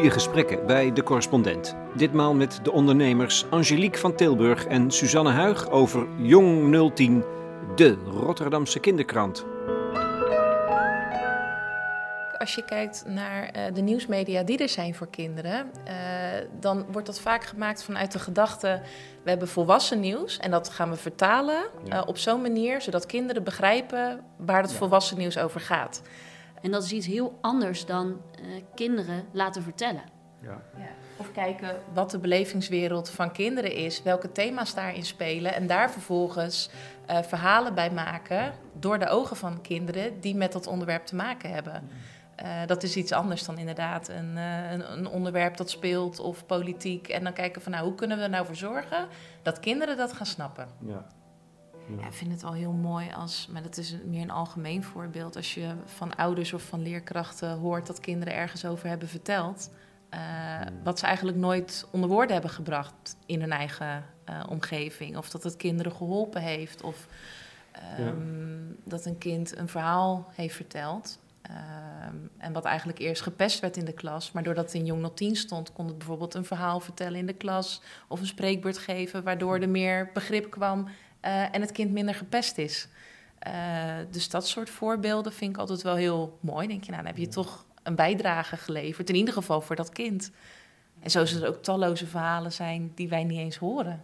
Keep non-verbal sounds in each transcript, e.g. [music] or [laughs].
goede gesprekken bij de correspondent. Ditmaal met de ondernemers Angelique van Tilburg en Suzanne Huig over Jong 010, de Rotterdamse kinderkrant. Als je kijkt naar uh, de nieuwsmedia die er zijn voor kinderen, uh, dan wordt dat vaak gemaakt vanuit de gedachte: we hebben volwassen nieuws en dat gaan we vertalen ja. uh, op zo'n manier zodat kinderen begrijpen waar het ja. volwassen nieuws over gaat. En dat is iets heel anders dan kinderen laten vertellen. Ja. ja. Of kijken wat de belevingswereld van kinderen is, welke thema's daarin spelen en daar vervolgens verhalen bij maken door de ogen van kinderen die met dat onderwerp te maken hebben. Uh, dat is iets anders dan inderdaad een, uh, een, een, onderwerp dat speelt of politiek. En dan kijken van nou, hoe kunnen we er nou voor zorgen dat kinderen dat gaan snappen. Ja. Ja. ik vind het al heel mooi als, maar dat is meer een algemeen voorbeeld, als je van ouders of van leerkrachten hoort dat kinderen ergens over hebben verteld, uh, wat ze eigenlijk nooit onder woorden hebben gebracht in hun eigen omgeving. Of dat het kinderen geholpen heeft, of um, ja. dat een kind een verhaal heeft verteld. Um, en wat eigenlijk eerst gepest werd in de klas. Maar doordat het in Jong 10 stond, kon het bijvoorbeeld een verhaal vertellen in de klas. Of een spreekbeurt geven, waardoor er meer begrip kwam uh, en het kind minder gepest is. Uh, dus dat soort voorbeelden vind ik altijd wel heel mooi. Denk je, nou, dan heb je toch een bijdrage geleverd. In ieder geval voor dat kind. En zo zullen er ook talloze verhalen zijn die wij niet eens horen.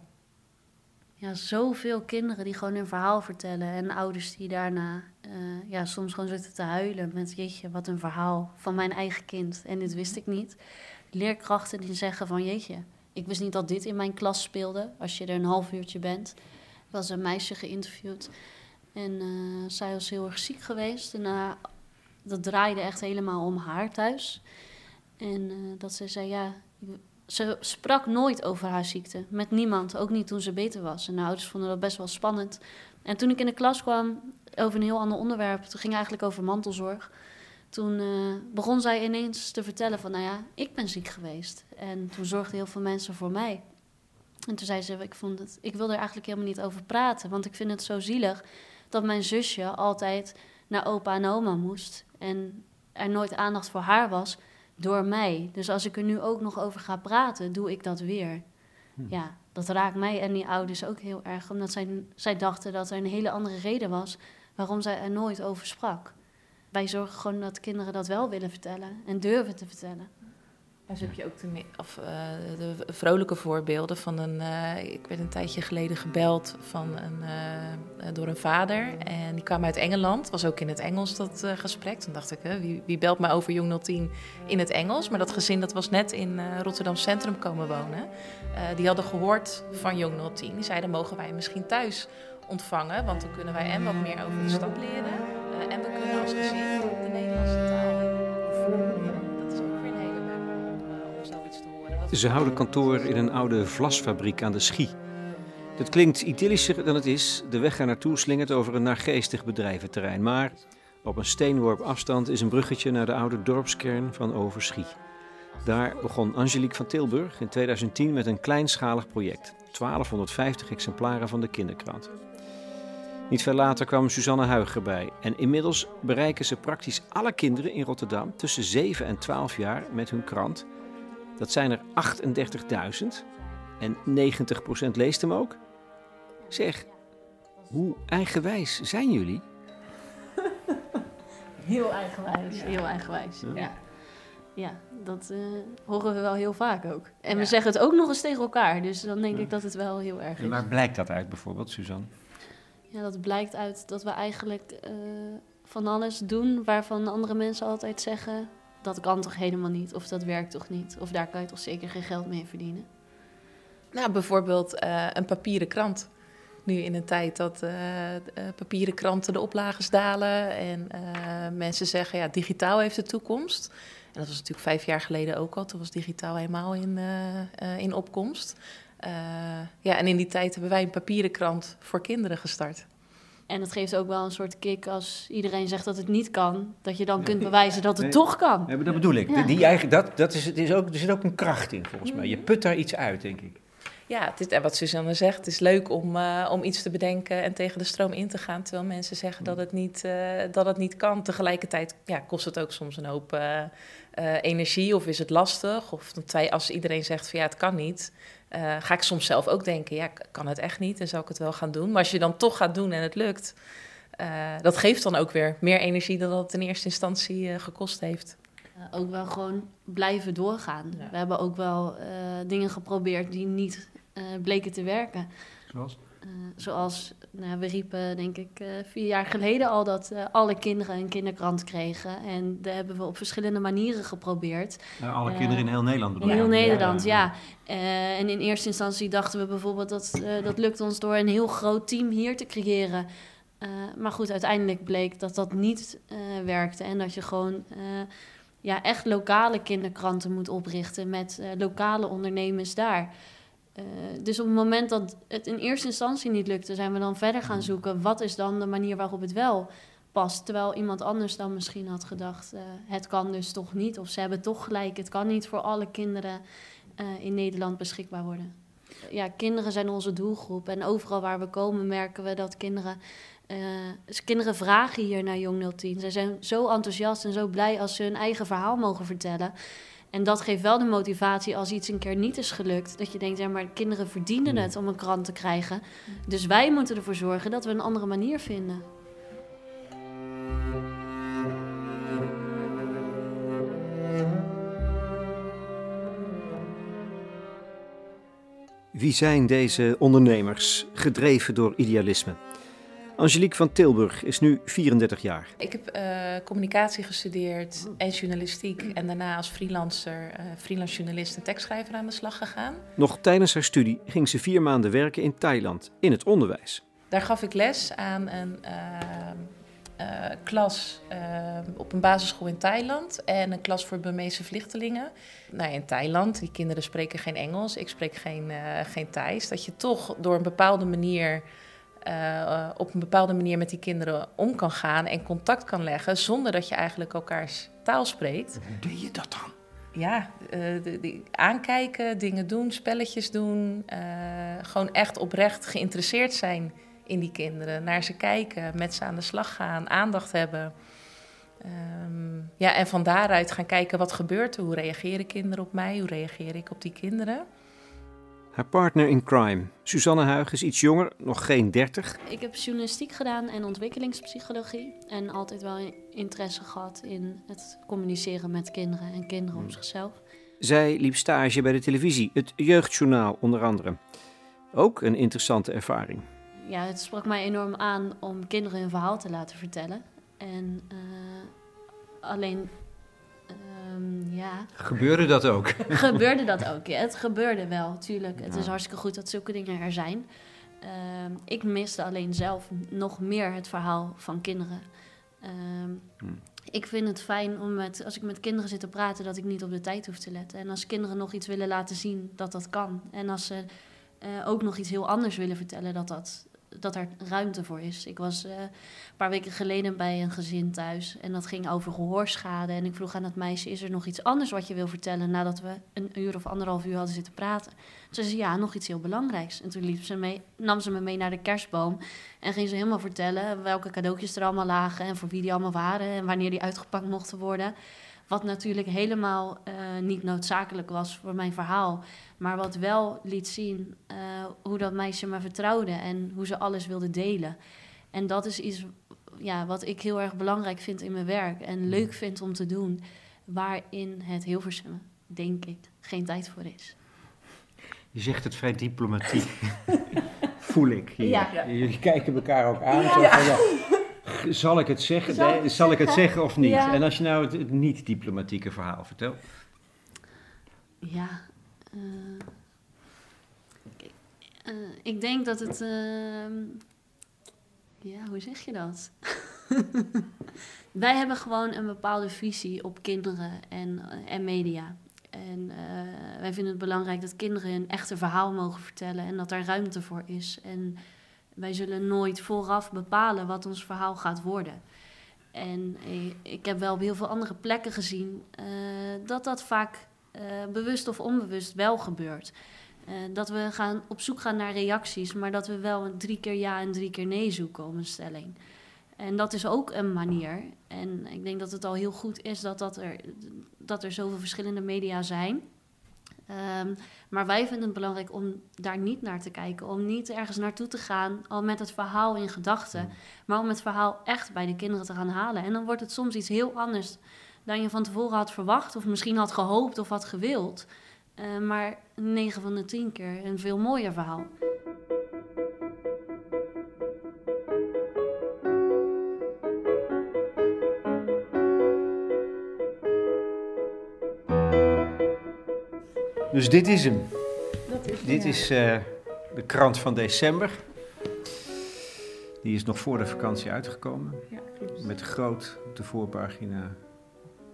Ja, zoveel kinderen die gewoon hun verhaal vertellen. En ouders die daarna uh, ja, soms gewoon zitten te huilen met... jeetje, wat een verhaal van mijn eigen kind. En dit wist ik niet. Leerkrachten die zeggen van jeetje, ik wist niet dat dit in mijn klas speelde. Als je er een half uurtje bent. Was een meisje geïnterviewd. En uh, zij was heel erg ziek geweest. En dat draaide echt helemaal om haar thuis. En dat ze zei, ja, ze sprak nooit over haar ziekte. Met niemand, ook niet toen ze beter was. En de ouders vonden dat best wel spannend. En toen ik in de klas kwam over een heel ander onderwerp, het ging eigenlijk over mantelzorg. Toen uh, begon zij ineens te vertellen van, nou ja, ik ben ziek geweest. En toen zorgden heel veel mensen voor mij. En toen zei ze, ik, vond het, ik wil er eigenlijk helemaal niet over praten. Want ik vind het zo zielig dat mijn zusje altijd naar opa en oma moest. En er nooit aandacht voor haar was door mij. Dus als ik er nu ook nog over ga praten, doe ik dat weer. Hm. Ja, dat raakt mij en die ouders ook heel erg, omdat zij, zij dachten dat er een hele andere reden was waarom zij er nooit over sprak. Wij zorgen gewoon dat kinderen dat wel willen vertellen en durven te vertellen. Zo heb je ook de, of, uh, de vrolijke voorbeelden van een. Uh, ik werd een tijdje geleden gebeld van een, uh, door een vader. En die kwam uit Engeland. Was ook in het Engels dat gesprek. Toen dacht ik, wie, wie, belt mij over Jong 010 in het Engels? Maar dat gezin dat was net in Rotterdam Centrum komen wonen. die hadden gehoord van Jong 010. Die zeiden: mogen wij misschien thuis ontvangen? Want dan kunnen wij en wat meer over de stad leren. en we kunnen als gezin de Nederlandse taal. Ze houden kantoor in een oude vlasfabriek aan de Schie. Dat klinkt idyllischer dan het is. De weg er naartoe slingert over een naargeestig bedrijventerrein. Maar op een steenworp afstand is een bruggetje naar de oude dorpskern van Overschie. Daar begon Angelique van Tilburg in 2010 met een kleinschalig project. 1250 exemplaren van de kinderkrant. Niet veel later kwam Suzanne Huig erbij. En inmiddels bereiken ze praktisch alle kinderen in Rotterdam tussen 7 en 12 jaar met hun krant dat zijn er 38.000 en 90% leest hem ook. Zeg, hoe eigenwijs zijn jullie? [laughs] Heel eigenwijs, heel eigenwijs. Ja, ja. dat uh, horen we wel heel vaak ook. En we zeggen het ook nog eens tegen elkaar, dus dan denk ik dat het wel heel erg is. En waar blijkt dat uit bijvoorbeeld, Suzanne? Ja, dat blijkt uit dat we eigenlijk uh, van alles doen waarvan andere mensen altijd zeggen dat kan toch helemaal niet? Of dat werkt toch niet? Of daar kan je toch zeker geen geld mee verdienen? Nou, bijvoorbeeld uh, een papieren krant. Nu in een tijd dat uh, papieren kranten de oplages dalen en mensen zeggen, ja, digitaal heeft de toekomst. En dat was natuurlijk vijf jaar geleden ook al. Toen was digitaal helemaal in, in opkomst. ja, en in die tijd hebben wij een papieren krant voor kinderen gestart. En het geeft ook wel een soort kick als iedereen zegt dat het niet kan, dat je dan kunt bewijzen dat het toch kan. Ja, dat bedoel ik. Die, eigenlijk, dat, dat is, het is ook, er zit ook een kracht in, volgens mij. Je put daar iets uit, denk ik. Ja, het is, en wat Suzanne zegt, het is leuk om, uh, om iets te bedenken en tegen de stroom in te gaan. Terwijl mensen zeggen dat het niet, uh, dat het niet kan. Tegelijkertijd ja, kost het ook soms een hoop uh, energie of is het lastig. Of als iedereen zegt van ja, het kan niet. Ga ik soms zelf ook denken, ja, kan het echt niet en zou ik het wel gaan doen. Maar als je dan toch gaat doen en het lukt, dat geeft dan ook weer meer energie dan dat het in eerste instantie gekost heeft. ook wel gewoon blijven doorgaan. Ja. We hebben ook wel dingen geprobeerd die niet uh, bleken te werken. Zoals? Uh, zoals, nou, we riepen denk ik uh, vier jaar geleden al dat alle kinderen een kinderkrant kregen. En dat hebben we op verschillende manieren geprobeerd. Alle kinderen in heel Nederland bedoel In heel Nederland, ja. ja. en in eerste instantie dachten we bijvoorbeeld dat dat lukt ons door een heel groot team hier te creëren. maar goed, uiteindelijk bleek dat dat niet werkte. En dat je gewoon ja, echt lokale kinderkranten moet oprichten met lokale ondernemers daar. Uh, dus op het moment dat het in eerste instantie niet lukte, zijn we dan verder gaan zoeken. Wat is dan de manier waarop het wel past? Terwijl iemand anders dan misschien had gedacht: uh, het kan dus toch niet. Of ze hebben toch gelijk, het kan niet voor alle kinderen uh, in Nederland beschikbaar worden. Ja, kinderen zijn onze doelgroep. En overal waar we komen merken we dat kinderen. Kinderen vragen hier naar Jong 010. Ze zijn zo enthousiast en zo blij als ze hun eigen verhaal mogen vertellen. En dat geeft wel de motivatie als iets een keer niet is gelukt. Dat je denkt, ja, maar kinderen verdienen hmm. het om een krant te krijgen. Dus wij moeten ervoor zorgen dat we een andere manier vinden. Wie zijn deze ondernemers, gedreven door idealisme? Angelique van Tilburg is nu 34 jaar. Ik heb uh, communicatie gestudeerd en journalistiek. En daarna als freelancer, uh, freelance journalist en tekstschrijver aan de slag gegaan. Nog tijdens haar studie ging ze vier maanden werken in Thailand, in het onderwijs. Daar gaf ik les aan een uh, klas op een basisschool in Thailand. En een klas voor Burmeese vluchtelingen. Nou, in Thailand, die kinderen spreken geen Engels. Ik spreek geen, geen Thais. Dat je toch door een bepaalde manier uh, op een bepaalde manier met die kinderen om kan gaan en contact kan leggen zonder dat je eigenlijk elkaars taal spreekt. Hoe deed je dat dan? Ja, uh, de, de, aankijken, dingen doen, spelletjes doen. Uh, gewoon echt oprecht geïnteresseerd zijn in die kinderen. Naar ze kijken, met ze aan de slag gaan, aandacht hebben. Um, ja, en van daaruit gaan kijken wat gebeurt er. Hoe reageren kinderen op mij? Hoe reageer ik op die kinderen? Haar partner in crime, Suzanne Huig, is iets jonger, nog geen 30. Ik heb journalistiek gedaan en ontwikkelingspsychologie. En altijd wel interesse gehad in het communiceren met kinderen en kinderen op zichzelf. Zij liep stage bij de televisie, het Jeugdjournaal onder andere. Ook een interessante ervaring. Ja, het sprak mij enorm aan om kinderen hun verhaal te laten vertellen. En uh, alleen Um, ja. Gebeurde dat ook? [laughs] gebeurde dat ook, ja. Het gebeurde wel, tuurlijk. Het is hartstikke goed dat zulke dingen er zijn. Um, ik miste alleen zelf nog meer het verhaal van kinderen. Um, hmm. Ik vind het fijn om met, als ik met kinderen zit te praten, dat ik niet op de tijd hoef te letten. En als kinderen nog iets willen laten zien, dat dat kan. En als ze uh, ook nog iets heel anders willen vertellen, dat dat dat er ruimte voor is. Ik was uh, een paar weken geleden bij een gezin thuis en dat ging over gehoorschade. En ik vroeg aan het meisje: Is er nog iets anders wat je wil vertellen nadat we een uur of anderhalf uur hadden zitten praten? Ze zei: Ja, nog iets heel belangrijks. En toen liep ze mee, nam ze me mee naar de kerstboom en ging ze helemaal vertellen welke cadeautjes er allemaal lagen en voor wie die allemaal waren en wanneer die uitgepakt mochten worden. Wat natuurlijk helemaal uh, niet noodzakelijk was voor mijn verhaal. Maar wat wel liet zien uh, hoe dat meisje me vertrouwde en hoe ze alles wilde delen. En dat is iets ja, wat ik heel erg belangrijk vind in mijn werk en hmm. leuk vind om te doen. Waarin het Hilversum, denk ik, geen tijd voor is. Je zegt het vrij diplomatiek. [laughs] Voel ik hier. Ja. Jullie kijken elkaar ook aan. Ja. Zo van, zal ik het zeggen, zal, nee, zal ik het zeggen of niet? En als je nou het, niet-diplomatieke verhaal vertelt. Ja, uh, uh, ik denk dat het. Uh, ja, hoe zeg je dat? [laughs] Wij hebben gewoon een bepaalde visie op kinderen en, en media. En wij vinden het belangrijk dat kinderen een echte verhaal mogen vertellen en dat daar ruimte voor is. En wij zullen nooit vooraf bepalen wat ons verhaal gaat worden. En ik heb wel op heel veel andere plekken gezien uh, dat dat vaak uh, bewust of onbewust wel gebeurt. Eh, dat we gaan op zoek gaan naar reacties, maar dat we wel een drie keer ja en drie keer nee zoeken op een stelling. En dat is ook een manier. En ik denk dat het al heel goed is dat, dat, er, dat er zoveel verschillende media zijn. Ehm, maar wij vinden het belangrijk om daar niet naar te kijken. Om niet ergens naartoe te gaan, al met het verhaal in gedachten. Maar om het verhaal echt bij de kinderen te gaan halen. En dan wordt het soms iets heel anders dan je van tevoren had verwacht. Of misschien had gehoopt of had gewild. Uh, maar 9 van de 10 keer een veel mooier verhaal. Dus dit is hem. Is dit is uh, de krant van december. Die is nog voor de vakantie uitgekomen. Ja, klopt. Met groot op de voorpagina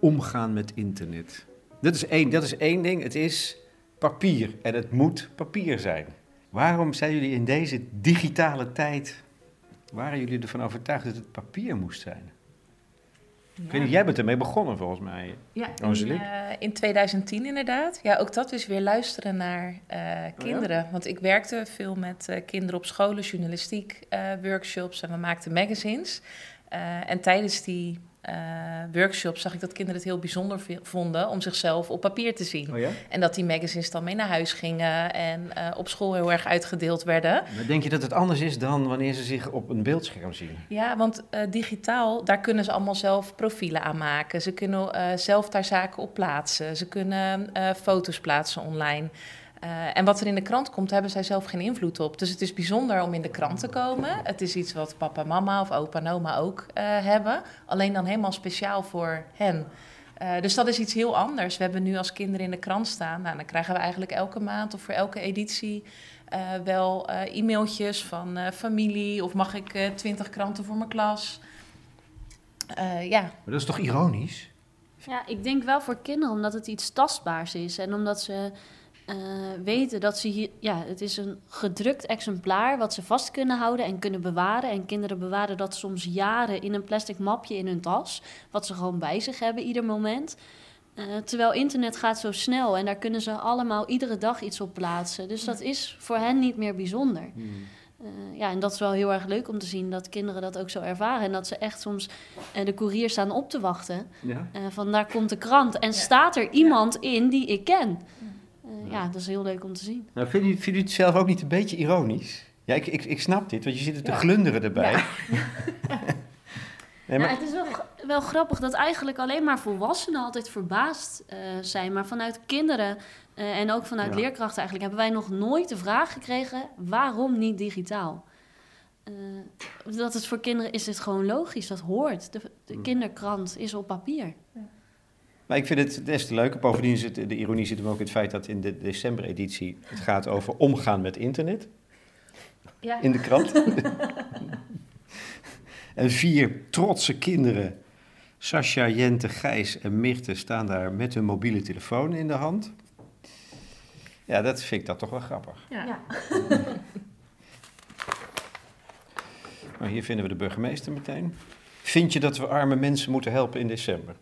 omgaan met internet. Dat is, één, dat is één ding. Het is papier en het moet papier zijn. Waarom zijn jullie in deze digitale tijd, waren jullie ervan overtuigd dat het papier moest zijn? Ik weet niet, jij bent ermee begonnen volgens mij. Ja, in, uh, in 2010 inderdaad. Ja, ook dat is weer luisteren naar uh, kinderen. Want ik werkte veel met uh, kinderen op scholen, journalistiek workshops en we maakten magazines. en tijdens die uh, workshops zag ik dat kinderen het heel bijzonder vonden om zichzelf op papier te zien. Oh ja? En dat die magazines dan mee naar huis gingen en uh, op school heel erg uitgedeeld werden. Maar denk je dat het anders is dan wanneer ze zich op een beeldscherm zien? Ja, want uh, digitaal, daar kunnen ze allemaal zelf profielen aan maken. Ze kunnen zelf daar zaken op plaatsen. Ze kunnen foto's plaatsen online. Uh, en wat er in de krant komt, hebben zij zelf geen invloed op. Dus het is bijzonder om in de krant te komen. Het is iets wat papa, mama of opa en oma ook uh, hebben. Alleen dan helemaal speciaal voor hen. Uh, dus dat is iets heel anders. We hebben nu als kinderen in de krant staan. Nou, dan krijgen we eigenlijk elke maand of voor elke editie wel e-mailtjes van familie. Of mag ik twintig kranten voor mijn klas? ja. Maar dat is toch ironisch? Ja, ik denk wel voor kinderen, omdat het iets tastbaars is. En omdat ze uh, weten dat ze hier, ja, het is een gedrukt exemplaar wat ze vast kunnen houden en kunnen bewaren. En kinderen bewaren dat soms jaren in een plastic mapje in hun tas, wat ze gewoon bij zich hebben ieder moment. Uh, terwijl internet gaat zo snel en daar kunnen ze allemaal iedere dag iets op plaatsen. Dus dat is voor hen niet meer bijzonder. Uh, ja, en dat is wel heel erg leuk om te zien dat kinderen dat ook zo ervaren. En dat ze echt soms uh, de koerier staan op te wachten. Ja. Uh, van daar komt de krant. En ja. staat er iemand in die ik ken? Uh, ja, dat is heel leuk om te zien. Nou, vind je, vind je het zelf ook niet een beetje ironisch? Ja, ik, ik, ik snap dit, want je zit er te glunderen erbij. Ja. [laughs] nee, maar... het is wel, wel grappig dat eigenlijk alleen maar volwassenen altijd verbaasd uh, zijn. Maar vanuit kinderen uh, en ook vanuit leerkrachten eigenlijk hebben wij nog nooit de vraag gekregen... waarom niet digitaal? dat het voor kinderen is het gewoon logisch, dat hoort. De, de hm. kinderkrant is op papier. Ja. Maar ik vind het des te leuker. Bovendien zit de ironie zit hem ook in het feit dat in de december-editie het gaat over omgaan met internet. Ja. In de krant. [laughs] [laughs] en vier trotse kinderen, Sascha, Jente, Gijs en Mirte, staan daar met hun mobiele telefoon in de hand. Ja, dat vind ik dat toch wel grappig. Ja. ja. [laughs] maar hier vinden we de burgemeester meteen. Vind je dat we arme mensen moeten helpen in december?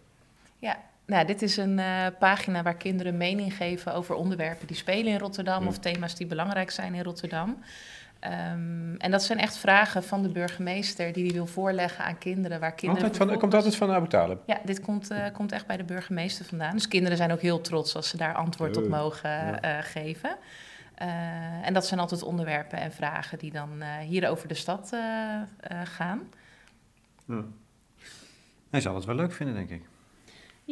Ja, nou, dit is een uh, pagina waar kinderen mening geven over onderwerpen die spelen in Rotterdam of thema's die belangrijk zijn in Rotterdam. Um, en dat zijn echt vragen van de burgemeester die hij wil voorleggen aan kinderen. Waar kinderen altijd van, komt altijd van Abu Talib? Ja, dit komt, uh, komt echt bij de burgemeester vandaan. Dus kinderen zijn ook heel trots als ze daar antwoord op mogen ja. uh, geven. en dat zijn altijd onderwerpen en vragen die dan hier over de stad gaan. Ja. Hij zal het wel leuk vinden, denk ik.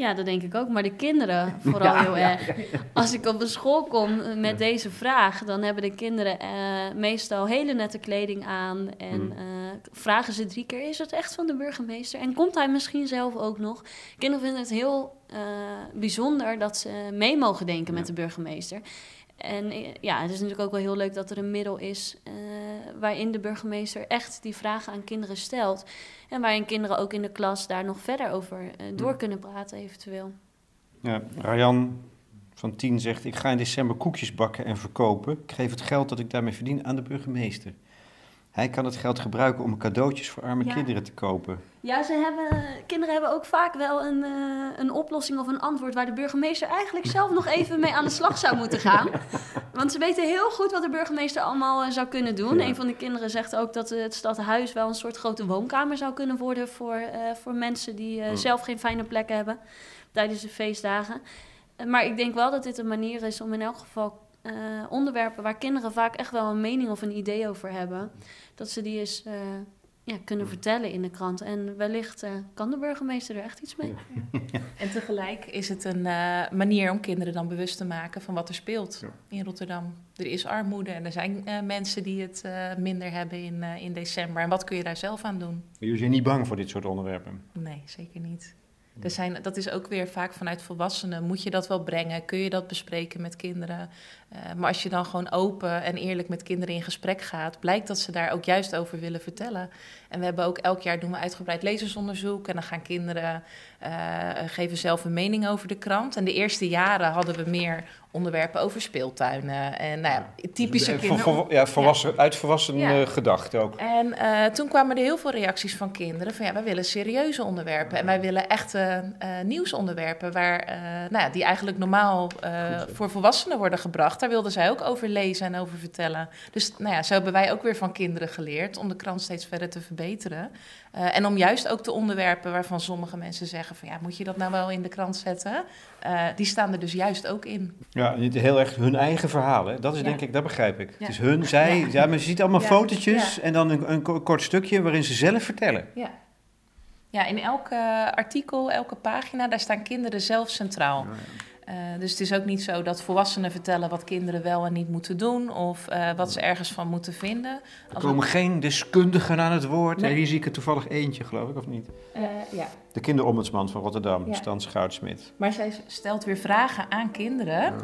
Ja, dat denk ik ook. Maar de kinderen [laughs] vooral heel erg. Als ik op een school kom met deze vraag, dan hebben de kinderen uh, meestal hele nette kleding aan. En uh, vragen ze drie keer: is het echt van de burgemeester? En komt hij misschien zelf ook nog? Kinderen vinden het heel uh, bijzonder dat ze mee mogen denken met de burgemeester. En ja, het is natuurlijk ook wel heel leuk dat er een middel is waarin de burgemeester echt die vragen aan kinderen stelt. En waarin kinderen ook in de klas daar nog verder over uh, door kunnen praten, eventueel. Ja, Rayan van 10 zegt: Ik ga in december koekjes bakken en verkopen. Ik geef het geld dat ik daarmee verdien aan de burgemeester. Hij kan het geld gebruiken om cadeautjes voor arme kinderen te kopen. Ja, ze hebben, kinderen hebben ook vaak wel een, uh, een oplossing of een antwoord waar de burgemeester eigenlijk zelf nog even mee aan de slag zou moeten gaan. [laughs] Want ze weten heel goed wat de burgemeester allemaal eh, zou kunnen doen. Ja. Een van de kinderen zegt ook dat het stadhuis wel een soort grote woonkamer zou kunnen worden voor, eh, voor mensen die eh, Oh. zelf geen fijne plek hebben tijdens de feestdagen. Eh, maar ik denk wel dat dit een manier is om in elk geval eh, onderwerpen waar kinderen vaak echt wel een mening of een idee over hebben, dat ze die eens eh, ja, kunnen vertellen in de krant. En wellicht eh, kan de burgemeester er echt iets mee. [laughs] En tegelijk is het een eh, manier om kinderen dan bewust te maken van wat er speelt Ja. in Rotterdam. Er is armoede en er zijn eh, mensen die het eh, minder hebben in, eh, in december. En wat kun je daar zelf aan doen? Jullie zijn niet bang voor dit soort onderwerpen. Nee, zeker niet. Er zijn, dat is ook weer vaak vanuit volwassenen. Moet je dat wel brengen? Kun je dat bespreken met kinderen? Eh, maar als je dan gewoon open en eerlijk met kinderen in gesprek gaat, blijkt dat ze daar ook juist over willen vertellen. En we hebben ook elk jaar doen we uitgebreid lezersonderzoek. En dan gaan kinderen geven zelf een mening over de krant. En de eerste jaren hadden we meer onderwerpen over speeltuinen. En nou ja, typische Eh, voor- kinderen. ja, volwassen, uit volwassen Ja. eh, ook. En eh, toen kwamen er heel veel reacties van kinderen van ja, wij willen serieuze onderwerpen en wij willen echte eh, nieuwsonderwerpen waar, eh, nou ja, die eigenlijk normaal eh, voor volwassenen worden gebracht. Daar wilden zij ook over lezen en over vertellen. Dus nou ja, zo hebben wij ook weer van kinderen geleerd om de krant steeds verder te verbeteren. Eh, en om juist ook de onderwerpen waarvan sommige mensen zeggen van ja, moet je dat nou wel in de krant zetten? Eh, die staan er dus juist ook in. Ja, heel erg hun eigen verhaal. Hè? Dat is Ja. denk ik, dat begrijp ik. Ja. Het is hun, zij. Ja. Ja. maar je ziet allemaal fotootjes en dan een, een ko- kort stukje waarin ze zelf vertellen. Ja. Ja, in elk eh, artikel, elke pagina, daar staan kinderen zelf centraal. Eh, dus het is ook niet zo dat volwassenen vertellen wat kinderen wel en niet moeten doen of eh, wat ze ergens van moeten vinden. Er Als komen geen deskundigen aan het woord. Nee. En hier zie ik er toevallig eentje, geloof ik, of niet? Eh, ja. De kinderombudsman van Rotterdam, Ja. Stan Schoutsmit. Maar zij stelt weer vragen aan kinderen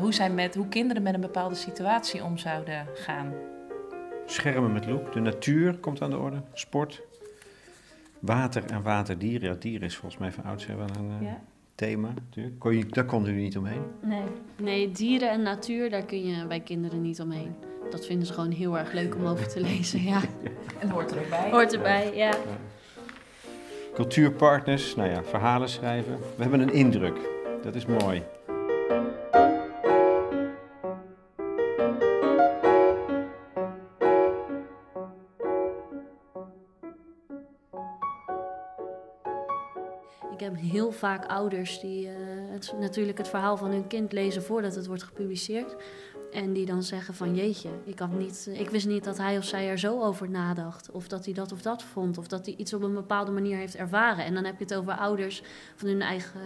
hoe, zij met, hoe kinderen met een bepaalde situatie om zouden gaan. Schermen met loep. De natuur komt aan de orde. Sport. Water en waterdieren. Ja, dieren is volgens mij van oudsher wel een Ja. Thema. Natuurlijk. Kon je, daar konden jullie niet omheen. Nee. nee, dieren en natuur, daar kun je bij kinderen niet omheen. Dat vinden ze gewoon heel erg leuk om over te lezen. Ja, [laughs] En hoort er ook bij. hoort erbij. Ja. Cultuurpartners, nou ja, verhalen schrijven. We hebben een indruk. Dat is mooi. Heel vaak ouders die eh, het, natuurlijk het verhaal van hun kind lezen voordat het wordt gepubliceerd. En die dan zeggen van jeetje, ik, had niet, ik wist niet dat hij of zij er zo over nadacht. Of dat hij dat of dat vond. Of dat hij iets op een bepaalde manier heeft ervaren. En dan heb je het over ouders van hun eigen,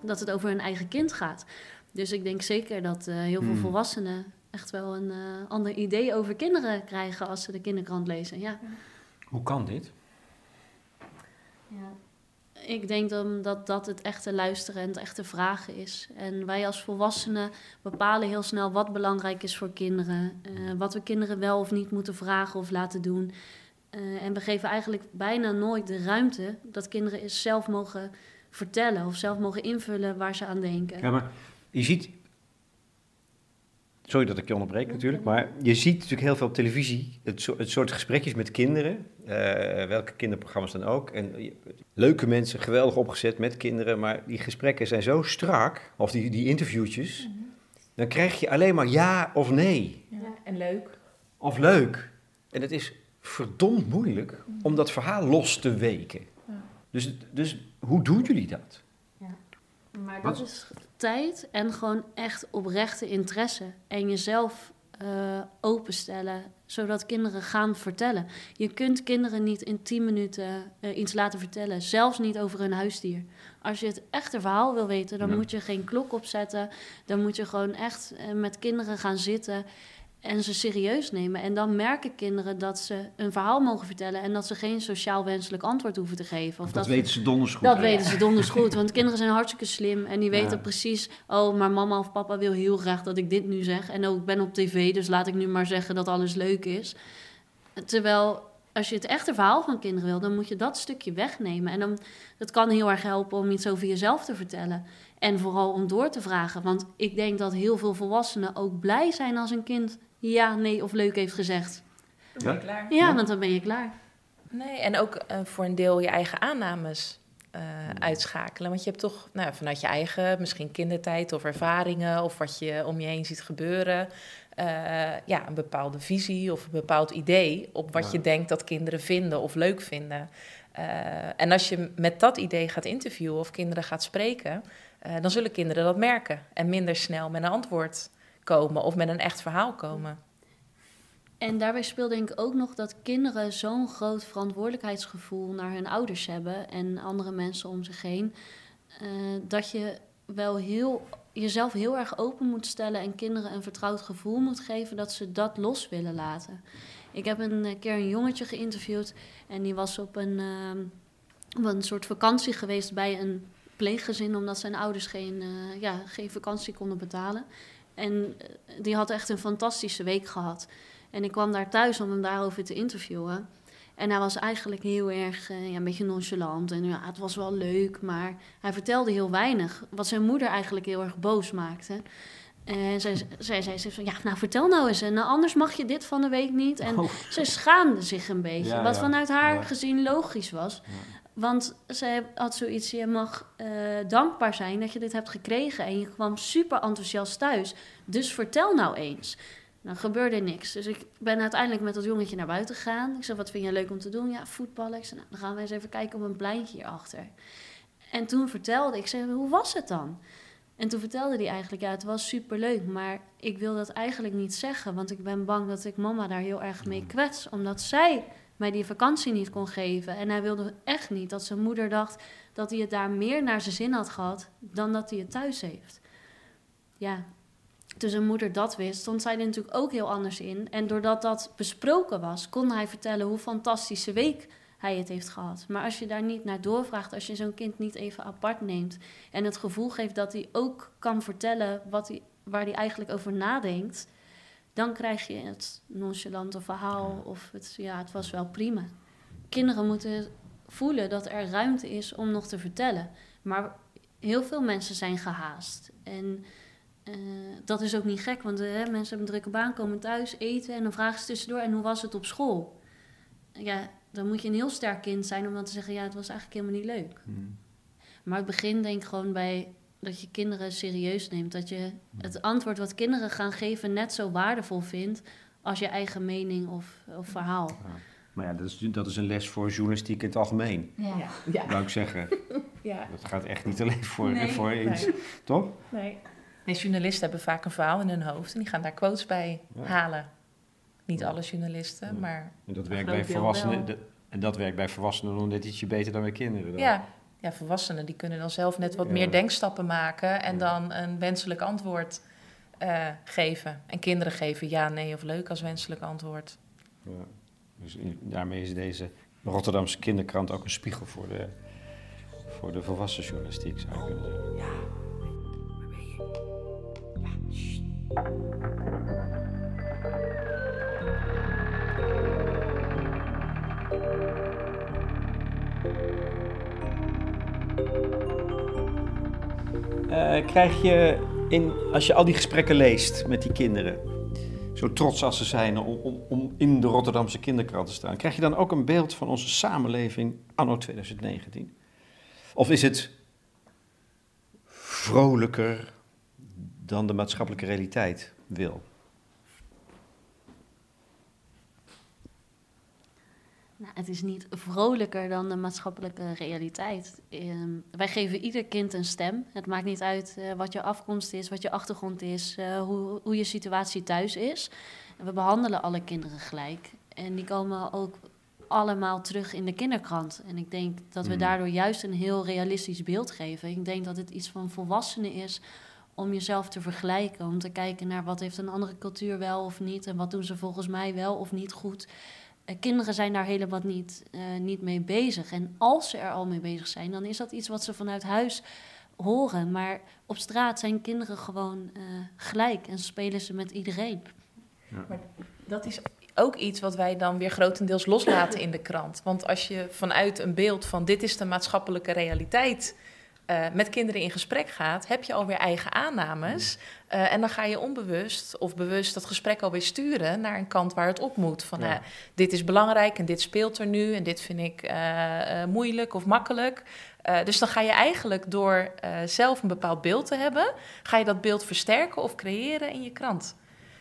dat het over hun eigen kind gaat. Dus ik denk zeker dat eh, heel veel Hmm. volwassenen echt wel een eh, ander idee over kinderen krijgen als ze de kinderkrant lezen. Ja. Hoe kan dit? Ja. Ik denk dan dat dat het echte luisteren en het echte vragen is. En wij als volwassenen bepalen heel snel wat belangrijk is voor kinderen. eh, wat we kinderen wel of niet moeten vragen of laten doen. Eh, en we geven eigenlijk bijna nooit de ruimte dat kinderen zelf mogen vertellen of zelf mogen invullen waar ze aan denken. Ja, maar je ziet. Sorry dat ik je onderbreek natuurlijk, maar je ziet natuurlijk heel veel op televisie het, soort gesprekjes met kinderen, eh, welke kinderprogramma's dan ook. En je- leuke mensen, geweldig opgezet met kinderen, maar die gesprekken zijn zo strak, of die, die interviewtjes, dan krijg je alleen maar ja of nee, Ja, en leuk. of leuk. En het is verdomd moeilijk om dat verhaal los te weken. Ja. Dus, dus hoe doen jullie dat? Maar Wat? dat is tijd en gewoon echt oprechte interesse. En jezelf eh, openstellen, zodat kinderen gaan vertellen. Je kunt kinderen niet in 10 minuten eh, iets laten vertellen, zelfs niet over een huisdier. Als je het echte verhaal wil weten, dan Ja. moet je geen klok opzetten. Dan moet je gewoon echt eh, met kinderen gaan zitten en ze serieus nemen. En dan merken kinderen dat ze een verhaal mogen vertellen en dat ze geen sociaal wenselijk antwoord hoeven te geven. Of Dat we- weten ze donders goed. dat weten ze donders goed, want [laughs] kinderen zijn hartstikke slim en die weten Ja. precies, oh, maar mama of papa wil heel graag dat ik dit nu zeg. En ook ik ben op tv, dus laat ik nu maar zeggen dat alles leuk is. Terwijl als je het echte verhaal van kinderen wil, dan moet je dat stukje wegnemen. En dan, dat kan heel erg helpen om iets over jezelf te vertellen. En vooral om door te vragen. Want ik denk dat heel veel volwassenen ook blij zijn als een kind ja, nee of leuk heeft gezegd. Dan ben je klaar. Ja, want dan ben je klaar. Nee, en ook eh, voor een deel je eigen aannames. uitschakelen. Want je hebt toch nou, vanuit je eigen, misschien kindertijd of ervaringen of wat je om je heen ziet gebeuren, ja, een bepaalde visie of een bepaald idee op wat je denkt dat kinderen vinden of leuk vinden. en als je met dat idee gaat interviewen of kinderen gaat spreken, dan zullen kinderen dat merken en minder snel met een antwoord komen of met een echt verhaal komen. En daarbij speelt denk ik ook nog dat kinderen zo'n groot verantwoordelijkheidsgevoel naar hun ouders hebben en andere mensen om zich heen. Uh, dat je wel heel, jezelf heel erg open moet stellen en kinderen een vertrouwd gevoel moet geven dat ze dat los willen laten. Ik heb een eh, keer een jongetje geïnterviewd en die was op een, op een soort vakantie geweest bij een pleeggezin omdat zijn ouders geen, ja, geen vakantie konden betalen. En die had echt een fantastische week gehad. En ik kwam daar thuis om hem daarover te interviewen. En hij was eigenlijk heel erg uh, ja, een beetje nonchalant. En ja, het was wel leuk, maar hij vertelde heel weinig. Wat zijn moeder eigenlijk heel erg boos maakte. En zij, zij zei van, ja, nou vertel nou eens. En nou, anders mag je dit van de week niet. En oh. zij schaamde zich een beetje. wat vanuit haar gezien logisch was. Want zij had zoiets, je mag uh, dankbaar zijn dat je dit hebt gekregen. En je kwam super enthousiast thuis. Dus vertel nou eens. Nou, gebeurde niks. Dus ik ben uiteindelijk met dat jongetje naar buiten gegaan. Ik zei, wat vind je leuk om te doen? Ja, voetballen. Ik zei, nou, dan gaan we eens even kijken op een pleintje hierachter. En toen vertelde ik, zei, hoe was het dan? En toen vertelde hij eigenlijk, ja, het was superleuk, maar ik wil dat eigenlijk niet zeggen, want ik ben bang dat ik mama daar heel erg mee kwets, omdat zij mij die vakantie niet kon geven. En hij wilde echt niet dat zijn moeder dacht dat hij het daar meer naar zijn zin had gehad dan dat hij het thuis heeft. Ja, toen zijn moeder dat wist, stond zij er natuurlijk ook heel anders in. En doordat dat besproken was, kon hij vertellen hoe fantastische week hij het heeft gehad. Maar als je daar niet naar doorvraagt, als je zo'n kind niet even apart neemt en het gevoel geeft dat hij ook kan vertellen wat hij, waar hij eigenlijk over nadenkt, dan krijg je het nonchalante verhaal of het, ja, het was wel prima. Kinderen moeten voelen dat er ruimte is om nog te vertellen. Maar heel veel mensen zijn gehaast. En uh, dat is ook niet gek, want uh, mensen hebben een drukke baan, komen thuis, eten en dan vragen ze tussendoor: en hoe was het op school? Ja, dan moet je een heel sterk kind zijn om dan te zeggen: ja, het was eigenlijk helemaal niet leuk. Hmm. Maar het begin denk ik gewoon bij dat je kinderen serieus neemt. Dat je het antwoord wat kinderen gaan geven net zo waardevol vindt als je eigen mening of, of verhaal. Ja. Maar ja, dat is, dat is een les voor journalistiek in het algemeen. Ja. ja. Zou ik zeggen. [laughs] ja. Dat gaat echt niet alleen voor, nee. voor iets. Toch? Nee. Nee, journalisten hebben vaak een verhaal in hun hoofd en die gaan daar quotes bij halen. Niet alle journalisten, maar. En dat werkt bij volwassenen. en dat werkt bij volwassenen nog net ietsje beter dan bij kinderen. Dan. Ja. Ja, volwassenen die kunnen dan zelf net wat meer denkstappen maken en dan een wenselijk antwoord uh, geven. En kinderen geven ja, nee of leuk als wenselijk antwoord. Ja. Dus daarmee is deze Rotterdamse kinderkrant ook een spiegel voor de, voor de volwassen journalistiek, zou je kunnen zeggen. Ja. Uh, krijg je, in, als je al die gesprekken leest met die kinderen, zo trots als ze zijn om, om, om, in de Rotterdamse kinderkrant te staan, krijg je dan ook een beeld van onze samenleving anno 2019? Of is het vrolijker, dan de maatschappelijke realiteit wil. Nou, het is niet vrolijker dan de maatschappelijke realiteit. Ehm, wij geven ieder kind een stem. Het maakt niet uit uh, wat je afkomst is, wat je achtergrond is, uh, hoe, hoe je situatie thuis is. We behandelen alle kinderen gelijk. En die komen ook allemaal terug in de kinderkrant. En ik denk dat we hmm. daardoor juist een heel realistisch beeld geven. Ik denk dat het iets van volwassenen is om jezelf te vergelijken. Om te kijken naar wat heeft een andere cultuur wel of niet. En wat doen ze volgens mij wel of niet goed. Uh, kinderen zijn daar helemaal niet, uh, niet mee bezig. En als ze er al mee bezig zijn, dan is dat iets wat ze vanuit huis horen. Maar op straat zijn kinderen gewoon uh, gelijk en spelen ze met iedereen. Ja. Maar dat is ook iets wat wij dan weer grotendeels loslaten in de krant. Want als je vanuit een beeld van dit is de maatschappelijke realiteit uh, met kinderen in gesprek gaat, heb je alweer eigen aannames. Uh, en dan ga je onbewust of bewust dat gesprek alweer sturen naar een kant waar het op moet. Van ja. uh, dit is belangrijk en dit speelt er nu en dit vind ik moeilijk of makkelijk. dus dan ga je eigenlijk door zelf een bepaald beeld te hebben, ga je dat beeld versterken of creëren in je krant.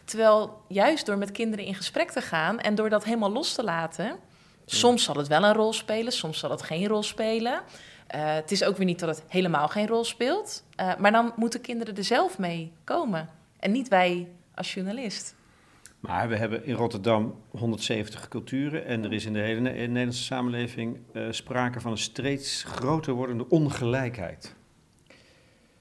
Terwijl juist door met kinderen in gesprek te gaan en door dat helemaal los te laten, soms zal het wel een rol spelen, soms zal het geen rol spelen. Uh, het is ook weer niet dat het helemaal geen rol speelt. Uh, maar dan moeten kinderen er zelf mee komen. En niet wij als journalist. Maar we hebben in Rotterdam 170 culturen. En er is in de hele Nederlandse samenleving uh, sprake van een steeds groter wordende ongelijkheid.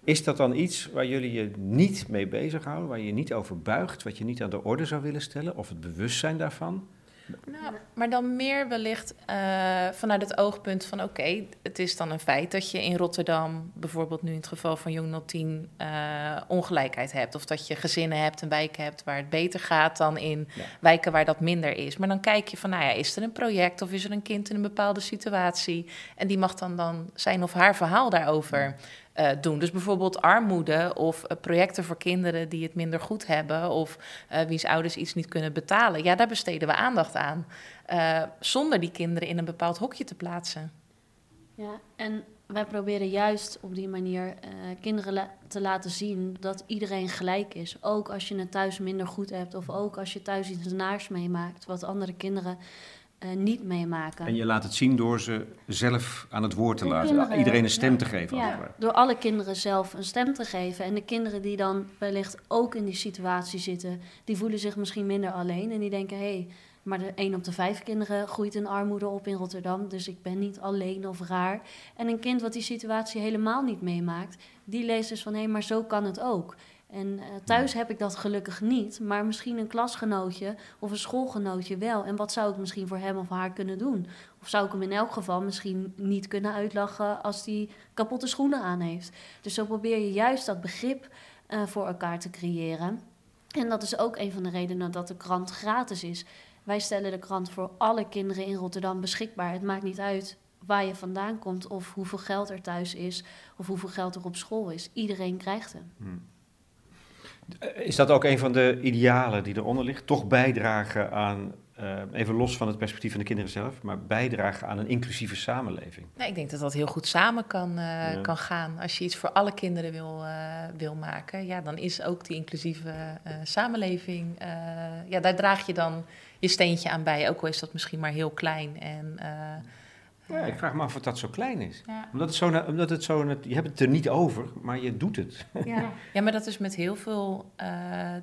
Is dat dan iets waar jullie je niet mee bezighouden, waar je je niet over buigt, wat je niet aan de orde zou willen stellen, of het bewustzijn daarvan? Nou, maar dan meer wellicht uh, vanuit het oogpunt van... oké, het is dan een feit dat je in Rotterdam... bijvoorbeeld nu in het geval van Jong 010 uh, ongelijkheid hebt. Of dat je gezinnen hebt en wijken hebt waar het beter gaat... dan in ja. wijken waar dat minder is. Maar dan kijk je van, nou ja, is er een project... of is er een kind in een bepaalde situatie... en die mag dan, dan zijn of haar verhaal daarover... Uh, doen. Dus bijvoorbeeld armoede of uh, projecten voor kinderen die het minder goed hebben of uh, wiens ouders iets niet kunnen betalen. Ja, daar besteden we aandacht aan. zonder die kinderen in een bepaald hokje te plaatsen. Ja, en wij proberen juist op die manier kinderen te laten zien dat iedereen gelijk is. Ook als je het thuis minder goed hebt of ook als je thuis iets naars meemaakt, wat andere kinderen uh, niet meemaken. En je laat het zien door ze zelf aan het woord te laten. Kinderen, Iedereen een stem ja, te geven. Ja, door alle kinderen zelf een stem te geven. En de kinderen die dan wellicht ook in die situatie zitten, die voelen zich misschien minder alleen. En die denken, hé, hey, maar de 1 op de 5 kinderen groeit in armoede op in Rotterdam. Dus ik ben niet alleen of raar. En een kind wat die situatie helemaal niet meemaakt, die leest dus van hé, hey, maar zo kan het ook. En uh, thuis heb ik dat gelukkig niet, maar misschien een klasgenootje of een schoolgenootje wel. En wat zou ik misschien voor hem of haar kunnen doen? Of zou ik hem in elk geval misschien niet kunnen uitlachen als hij kapotte schoenen aan heeft? Dus zo probeer je juist dat begrip uh, voor elkaar te creëren. En dat is ook een van de redenen dat de krant gratis is. Wij stellen de krant voor alle kinderen in Rotterdam beschikbaar. Het maakt niet uit waar je vandaan komt of hoeveel geld er thuis is of hoeveel geld er op school is. Iedereen krijgt hem. Hmm. Eh, is dat ook een van de idealen die eronder ligt? Toch bijdragen aan, uh, even los van het perspectief van de kinderen zelf, maar bijdragen aan een inclusieve samenleving? Nee, ik denk dat dat heel goed samen kan, uh, ja. kan gaan. Als je iets voor alle kinderen wil, uh, wil maken, ja, dan is ook die inclusieve samenleving, ja, daar draag je dan je steentje aan bij. Ook al is dat misschien maar heel klein en ja, ik vraag me af of dat zo klein is. Ja. Omdat, het zo, omdat het zo, je hebt het er niet over, maar je doet het. Ja, [laughs] ja maar dat is met heel veel uh,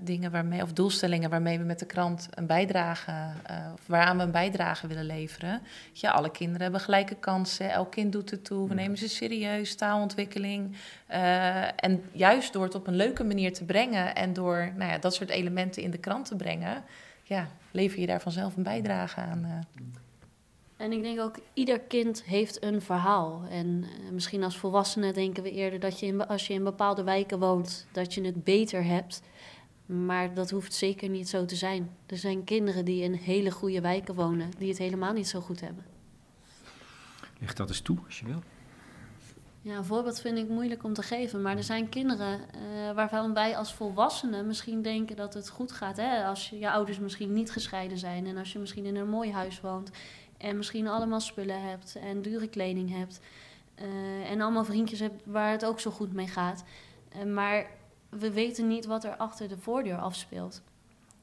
dingen waarmee, of doelstellingen waarmee we met de krant een bijdrage, uh, of waaraan we een bijdrage willen leveren. Ja, alle kinderen hebben gelijke kansen, elk kind doet het toe, we nemen ze serieus, taalontwikkeling. Uh, en juist door het op een leuke manier te brengen en door nou ja, dat soort elementen in de krant te brengen, ja, lever je daar vanzelf een bijdrage aan. En ik denk ook, ieder kind heeft een verhaal. En uh, misschien als volwassenen denken we eerder dat je in, als je in bepaalde wijken woont, dat je het beter hebt. Maar dat hoeft zeker niet zo te zijn. Er zijn kinderen die in hele goede wijken wonen, die het helemaal niet zo goed hebben. Leg dat eens toe, als je wil. Ja, een voorbeeld vind ik moeilijk om te geven. Maar er zijn kinderen uh, waarvan wij als volwassenen misschien denken dat het goed gaat. Hè? Als je, je ouders misschien niet gescheiden zijn en als je misschien in een mooi huis woont en misschien allemaal spullen hebt en dure kleding hebt. Uh, en allemaal vriendjes hebt waar het ook zo goed mee gaat. Uh, maar we weten niet wat er achter de voordeur afspeelt.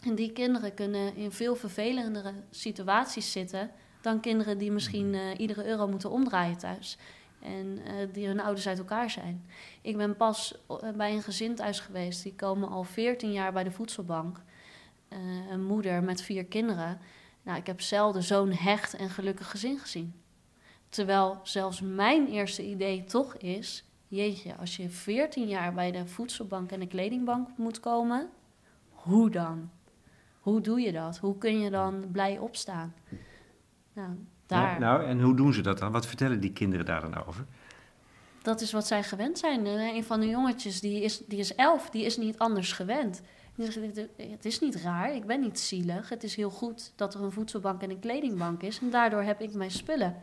En die kinderen kunnen in veel vervelendere situaties zitten dan kinderen die misschien uh, iedere euro moeten omdraaien thuis. En die hun ouders uit elkaar zijn. Ik ben pas bij een gezin thuis geweest. Die komen al 14 jaar bij de voedselbank. een moeder met vier kinderen. Nou, ik heb zelden zo'n hecht en gelukkig gezin gezien. Terwijl zelfs mijn eerste idee toch is: jeetje, als je 14 jaar bij de voedselbank en de kledingbank moet komen, hoe dan? Hoe doe je dat? Hoe kun je dan blij opstaan? Nou, daar. nou, en hoe doen ze dat dan? Wat vertellen die kinderen daar dan over? Dat is wat zij gewend zijn. Een van de jongetjes, die is, die is elf, die is niet anders gewend. Het is niet raar, ik ben niet zielig. Het is heel goed dat er een voedselbank en een kledingbank is. En daardoor heb ik mijn spullen.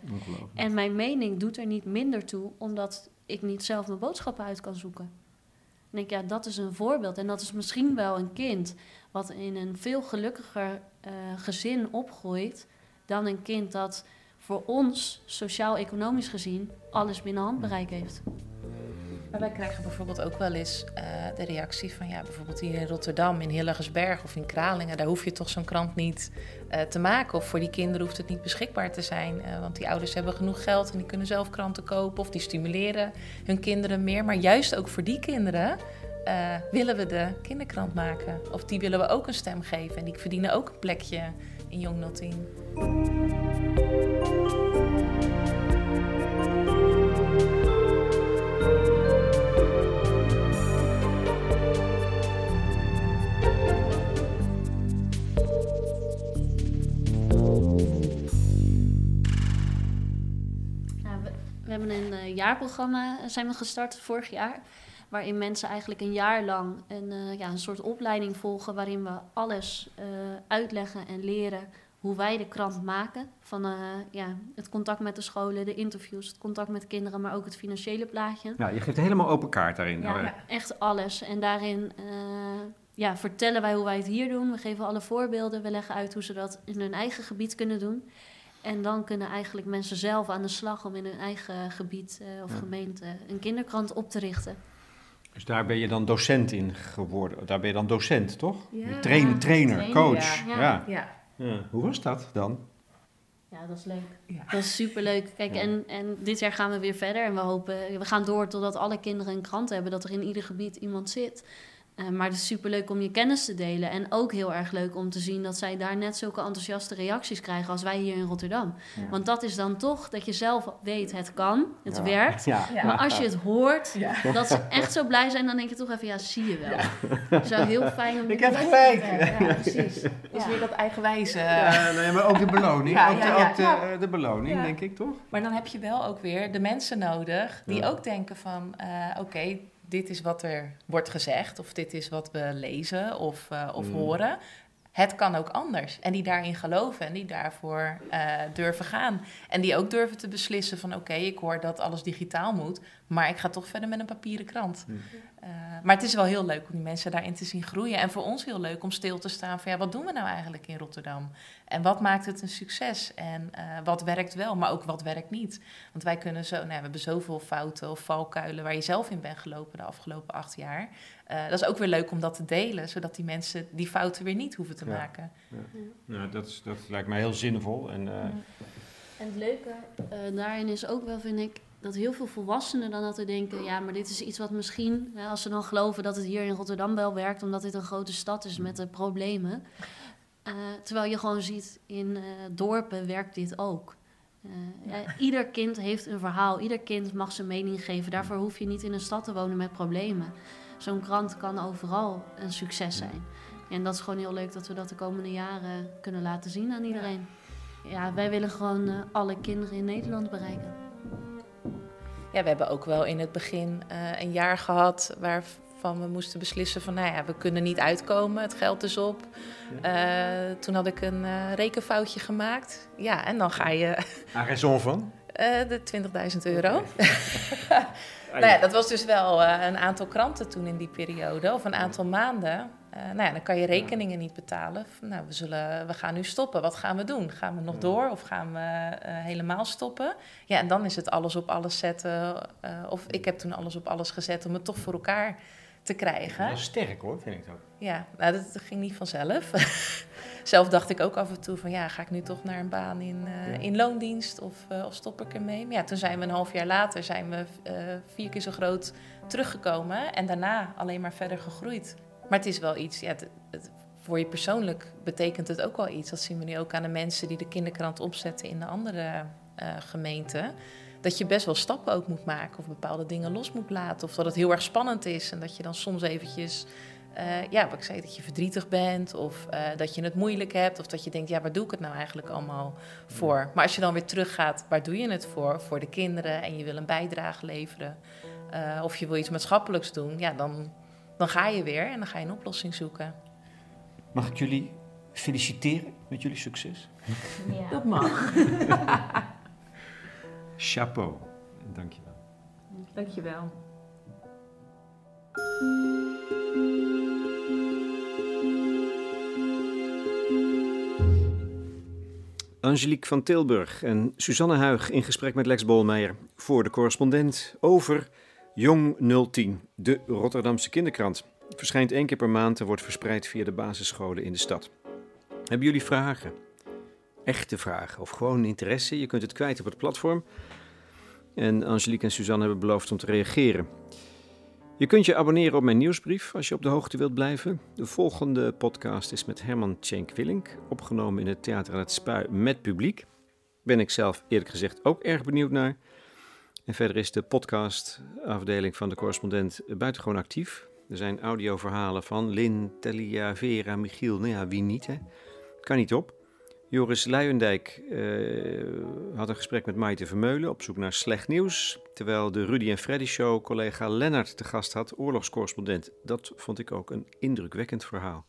En mijn mening doet er niet minder toe, omdat ik niet zelf mijn boodschappen uit kan zoeken. En ik, ja, dat is een voorbeeld. En dat is misschien wel een kind wat in een veel gelukkiger uh, gezin opgroeit dan een kind dat voor ons, sociaal-economisch gezien, alles binnen handbereik heeft. Maar wij krijgen bijvoorbeeld ook wel eens uh, de reactie van ja, bijvoorbeeld hier in Rotterdam, in Hillegersberg of in Kralingen, daar hoef je toch zo'n krant niet uh, te maken. Of voor die kinderen hoeft het niet beschikbaar te zijn. Uh, want die ouders hebben genoeg geld en die kunnen zelf kranten kopen of die stimuleren hun kinderen meer. Maar juist ook voor die kinderen willen we de kinderkrant maken. Of die willen we ook een stem geven. En die verdienen ook een plekje in Jong 010. Hebben een uh, jaarprogramma eh, zijn we gestart vorig jaar. Waarin mensen eigenlijk een jaar lang een, uh, ja, een soort opleiding volgen. Waarin we alles uitleggen en leren hoe wij de krant maken. Van ja, het contact met de scholen, de interviews, het contact met kinderen, maar ook het financiële plaatje. Ja, je geeft helemaal open kaart daarin. Ja, ja. echt alles. En daarin ja, vertellen wij hoe wij het hier doen. We geven alle voorbeelden. We leggen uit hoe ze dat in hun eigen gebied kunnen doen. En dan kunnen eigenlijk mensen zelf aan de slag om in hun eigen gebied uh, of gemeente een kinderkrant op te richten. Dus daar ben je dan docent in geworden. Daar ben je dan docent, toch? Ja, trainer, trainer, coach. Ja. Ja. Hoe was dat dan? Ja, dat is leuk. Dat is superleuk. Kijk, en, en dit jaar gaan we weer verder. En we hopen, we gaan door totdat alle kinderen een krant hebben. Dat er in ieder gebied iemand zit. Uh, maar het is superleuk om je kennis te delen. En ook heel erg leuk om te zien dat zij daar net zulke enthousiaste reacties krijgen als wij hier in Rotterdam. Want dat is dan toch dat je zelf weet, het kan, het werkt. Maar als je het hoort, dat ze echt zo blij zijn, dan denk je toch even, ja, zie je wel. Zo heel fijn om Ik heb gelijk. Ja, precies. Dat is weer dat eigenwijze. Ja, nee, maar ook de beloning. ook, de, ook de, de, beloning, denk ik, toch? Maar dan heb je wel ook weer de mensen nodig die ook denken van, uh, oké, okay, dit is wat er wordt gezegd, of dit is wat we lezen of, uh, of mm. horen. Het kan ook anders. En die daarin geloven en die daarvoor uh, durven gaan. En die ook durven te beslissen van oké, ik hoor dat alles digitaal moet, maar ik ga toch verder met een papieren krant. Mm. Uh, maar het is wel heel leuk om die mensen daarin te zien groeien. En voor ons heel leuk om stil te staan van ja, wat doen we nou eigenlijk in Rotterdam? En wat maakt het een succes? En uh, wat werkt wel, maar ook wat werkt niet? Want wij kunnen zo, nou, we hebben zoveel fouten of valkuilen waar je zelf in bent gelopen de afgelopen acht jaar. Uh, dat is ook weer leuk om dat te delen, zodat die mensen die fouten weer niet hoeven te ja. maken. Ja, ja dat, is, dat lijkt mij heel zinvol. En, en het leuke daarin is ook wel, vind ik, dat heel veel volwassenen dan altijd denken: ja, maar dit is iets wat misschien, hè, als ze dan geloven dat het hier in Rotterdam wel werkt, omdat dit een grote stad is met de problemen. Uh, terwijl je gewoon ziet in uh, dorpen werkt dit ook. Uh, ja. ieder kind heeft een verhaal, ieder kind mag zijn mening geven. Daarvoor hoef je niet in een stad te wonen met problemen. Zo'n krant kan overal een succes zijn. En dat is gewoon heel leuk dat we dat de komende jaren kunnen laten zien aan iedereen. Ja, wij willen gewoon alle kinderen in Nederland bereiken ja, we hebben ook wel in het begin uh, een jaar gehad waarvan we moesten beslissen van, nou ja, we kunnen niet uitkomen, het geld is op. Uh, toen had ik een uh, rekenfoutje gemaakt. Ja, en dan ga je... Aan raison van? de 20.000 euro. [laughs] nou ja, dat was dus wel een aantal kranten toen in die periode, of een aantal maanden. Uh, nou ja, dan kan je rekeningen niet betalen. Nou, we, zullen, we gaan nu stoppen. Wat gaan we doen? Gaan we nog door of gaan we uh, helemaal stoppen? Ja, en dan is het alles op alles zetten. Of ik heb toen alles op alles gezet om het toch voor elkaar te krijgen. Dat is sterk hoor, vind ik ook. Ja, nou, dat, dat ging niet vanzelf. [laughs] Zelf dacht ik ook af en toe van ja, ga ik nu toch naar een baan in, ja. in loondienst of, of stop ik ermee? Maar ja, toen zijn we een half jaar later zijn we vier keer zo groot teruggekomen en daarna alleen maar verder gegroeid. Maar het is wel iets, ja, het, het, voor je persoonlijk betekent het ook wel iets. Dat zien we nu ook aan de mensen die de kinderkrant opzetten in de andere gemeenten. Dat je best wel stappen ook moet maken of bepaalde dingen los moet laten. Of dat het heel erg spannend is en dat je dan soms eventjes, uh, ja, wat ik zei, dat je verdrietig bent. Of uh, dat je het moeilijk hebt. Of dat je denkt, ja, waar doe ik het nou eigenlijk allemaal voor? Maar als je dan weer teruggaat, waar doe je het voor? Voor de kinderen en je wil een bijdrage leveren. of je wil iets maatschappelijks doen, ja, dan dan ga je weer en dan ga je een oplossing zoeken. Mag ik jullie feliciteren met jullie succes? Ja. Dat mag. [laughs] Chapeau. Dankjewel. Dankjewel. Angelique van Tilburg en Suzanne Huig in gesprek met Lex Bolmeijer voor de correspondent over Jong 010, de Rotterdamse kinderkrant. Verschijnt één keer per maand en wordt verspreid via de basisscholen in de stad. Hebben jullie vragen? Echte vragen of gewoon interesse? Je kunt het kwijt op het platform. En Angelique en Suzanne hebben beloofd om te reageren. Je kunt je abonneren op mijn nieuwsbrief als je op de hoogte wilt blijven. De volgende podcast is met Herman Tjenk Willink, opgenomen in het Theater aan het Spui met publiek. Ben ik zelf eerlijk gezegd ook erg benieuwd naar. En verder is de podcastafdeling van de correspondent buitengewoon actief. Er zijn audioverhalen van Lin, Telia, Vera, Michiel, nou ja, wie niet hè. Kan niet op. Joris Luijendijk uh, had een gesprek met Maite Vermeulen op zoek naar slecht nieuws. Terwijl de Rudy en Freddy Show collega Lennart te gast had, oorlogscorrespondent. Dat vond ik ook een indrukwekkend verhaal.